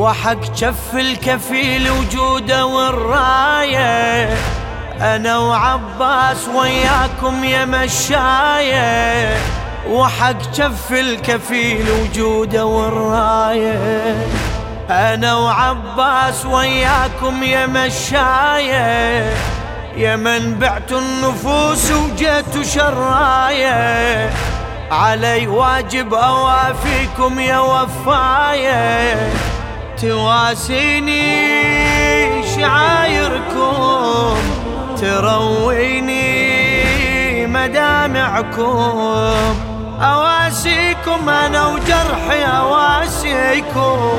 وحق جف الكفيل وجوده والراية. أنا وعباس وياكم يا مشاية. وحق جف الكفيل وجوده والراية. أنا وعباس وياكم يا مشاية. يا من بعت النفوس وجيت شراية. علي واجب أوافيكم يا وفاية. تواسيني شعايركم ترويني مدامعكم. أواسيكم أنا وجرحي أواسيكم.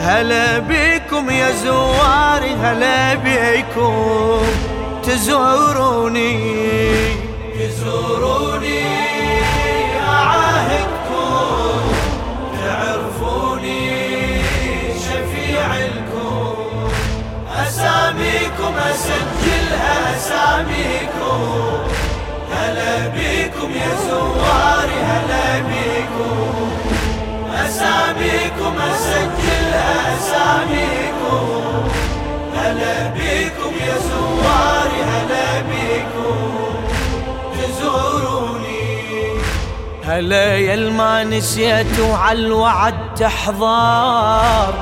هلا بيكم يا زواري هلا بيكم تزوروني تزوروني. هلا بيكم يا زواري هلا بيكم أساميكم أسجلها أساميكم هلا بيكم يا زواري هلا بيكم تزوروني. هلا يا ما نسيت وعلى الوعد تحضر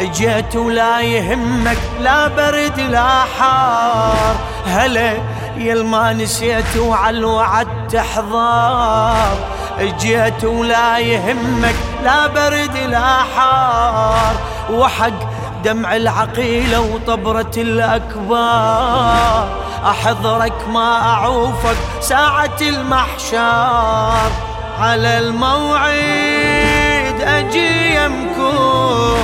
اجيت ولا يهمك لا برد لا حار. هلا يا ما نسيت وعلى الوعد تحضر. اجيت ولا يهمك لا برد لا حار. وحق دمع العقيلة وطبرة الأكبار. أحضرك ما أعوفك ساعة المحشار على الموعد أجي يمكم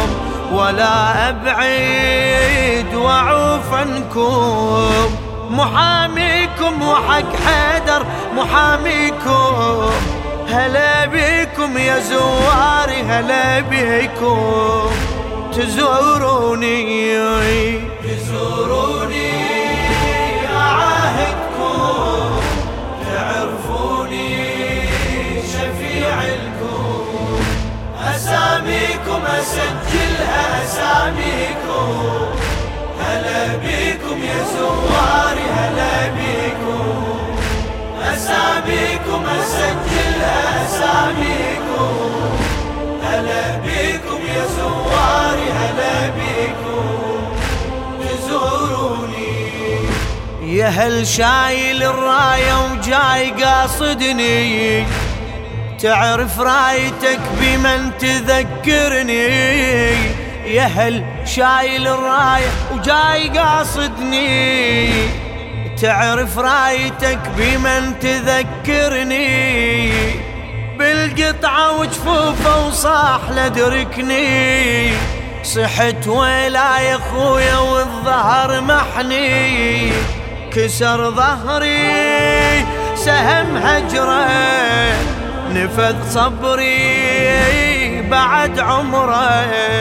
ولا أبعد وأعوف عنكم. محاميكم وحق حيدر محاميكم. هلا بيكم يا زواري هلا بيكم تزوروني. تزوروني أعاهدكم. تعرفوني شفيع لكم أساميكم أسجلها أساميكم. هلا بيكم زواري هلا بيكم. أساميكم أسجلها أساميكم. هلا بيكم يا زواري هلا بيكم. تزوروني يا هل شايل الراية وجاي قاصدني؟ تعرف رايتك بمن تذكرني؟ يا هل شايل الراية وجاي قاصدني؟ تعرف رايتك بمن تذكرني؟ بالقطعة وجفوفة وصاح لدركني. صحت ويلا يا خويا والظهر محني. كسر ظهري سهم هجرة نفذ صبري بعد عمره.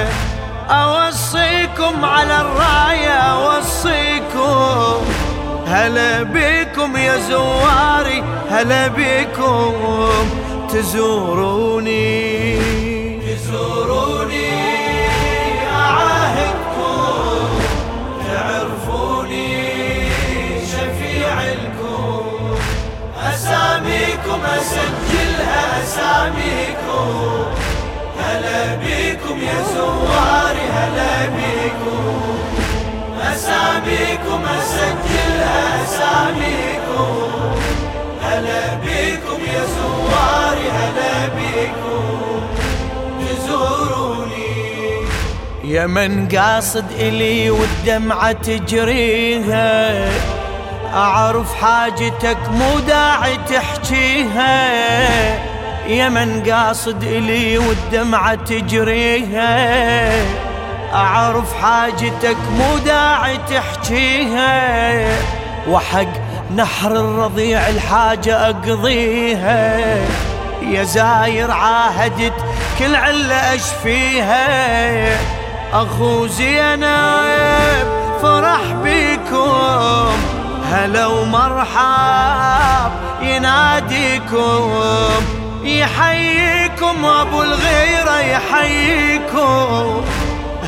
أوصيكم على الراية أوصيكم. هلا بكم يا زواري هلا بكم. تزوروني. تزوروني أعاهدكم. تعرفوني شفيع لكم أساميكم أسجلها أساميكم. هلا بيكم يا زواري. أساميكم. أسجلها أساميكم هلا بيكم يا زواري هلا بيكم تزوروني يا من قاصد إلي والدمعة تجريها أعرف حاجتك مو داعي تحكيها. يا من قاصد إلي والدمعة تجريها أعرف حاجتك مو داعي تحكيها وحق نحر الرضيع الحاجة أقضيها. يا زاير عاهدت كل علة أشفيها أخو زينب فرح بيكم هلا ومرحب يناديكم يحييكم أبو الغيرة يحييكم.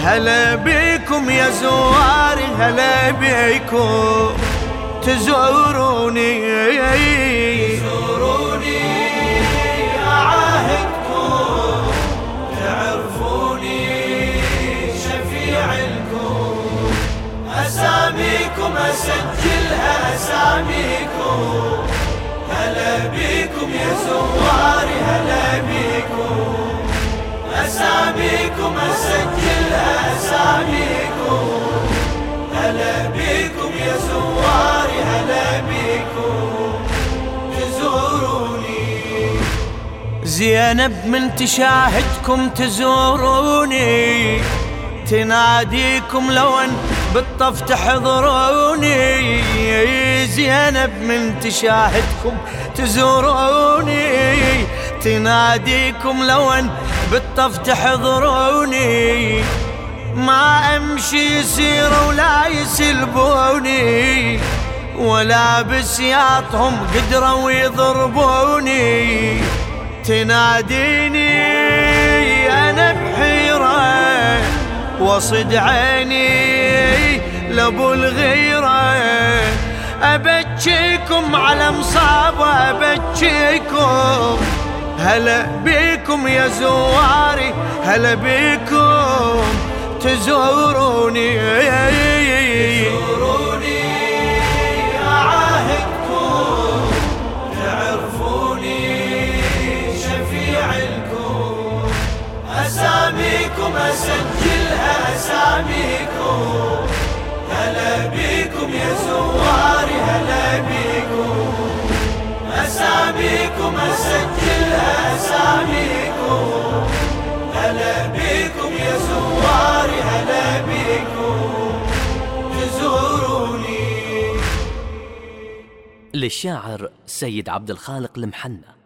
هلا بيكم يا زواري هلا بيكم تزوروني تزوروني. أساميكم أسجلها أساميكم. هلا بيكم يا زواري هلا بيكم تزوروني. زينب من تشاهدكم تزوروني. تناديكم لو أن بالطف تحضروني. زينب من تشاهدكم تزوروني. تناديكم لو ان بالطف تحضروني ما أمشي يسير ولا يسلبوني ولا بسياطهم قدروا يضربوني. تناديني أنا بحيرة وصد عيني لأبو الغيرة. أبكيكم على مصابه ابكيكم هلا بيكم يا زواري هلا بيكم تزوروني. تزوروني أعاهدكم تعرفوني شفيع لكم أساميكم أسجلها أساميكم. هلا بيكم يا زواري هلا بيكم أساميكم أسجلها أساميكم هلا بيكم يا هلا بيكم للشاعر سيد عبد الخالق المحنى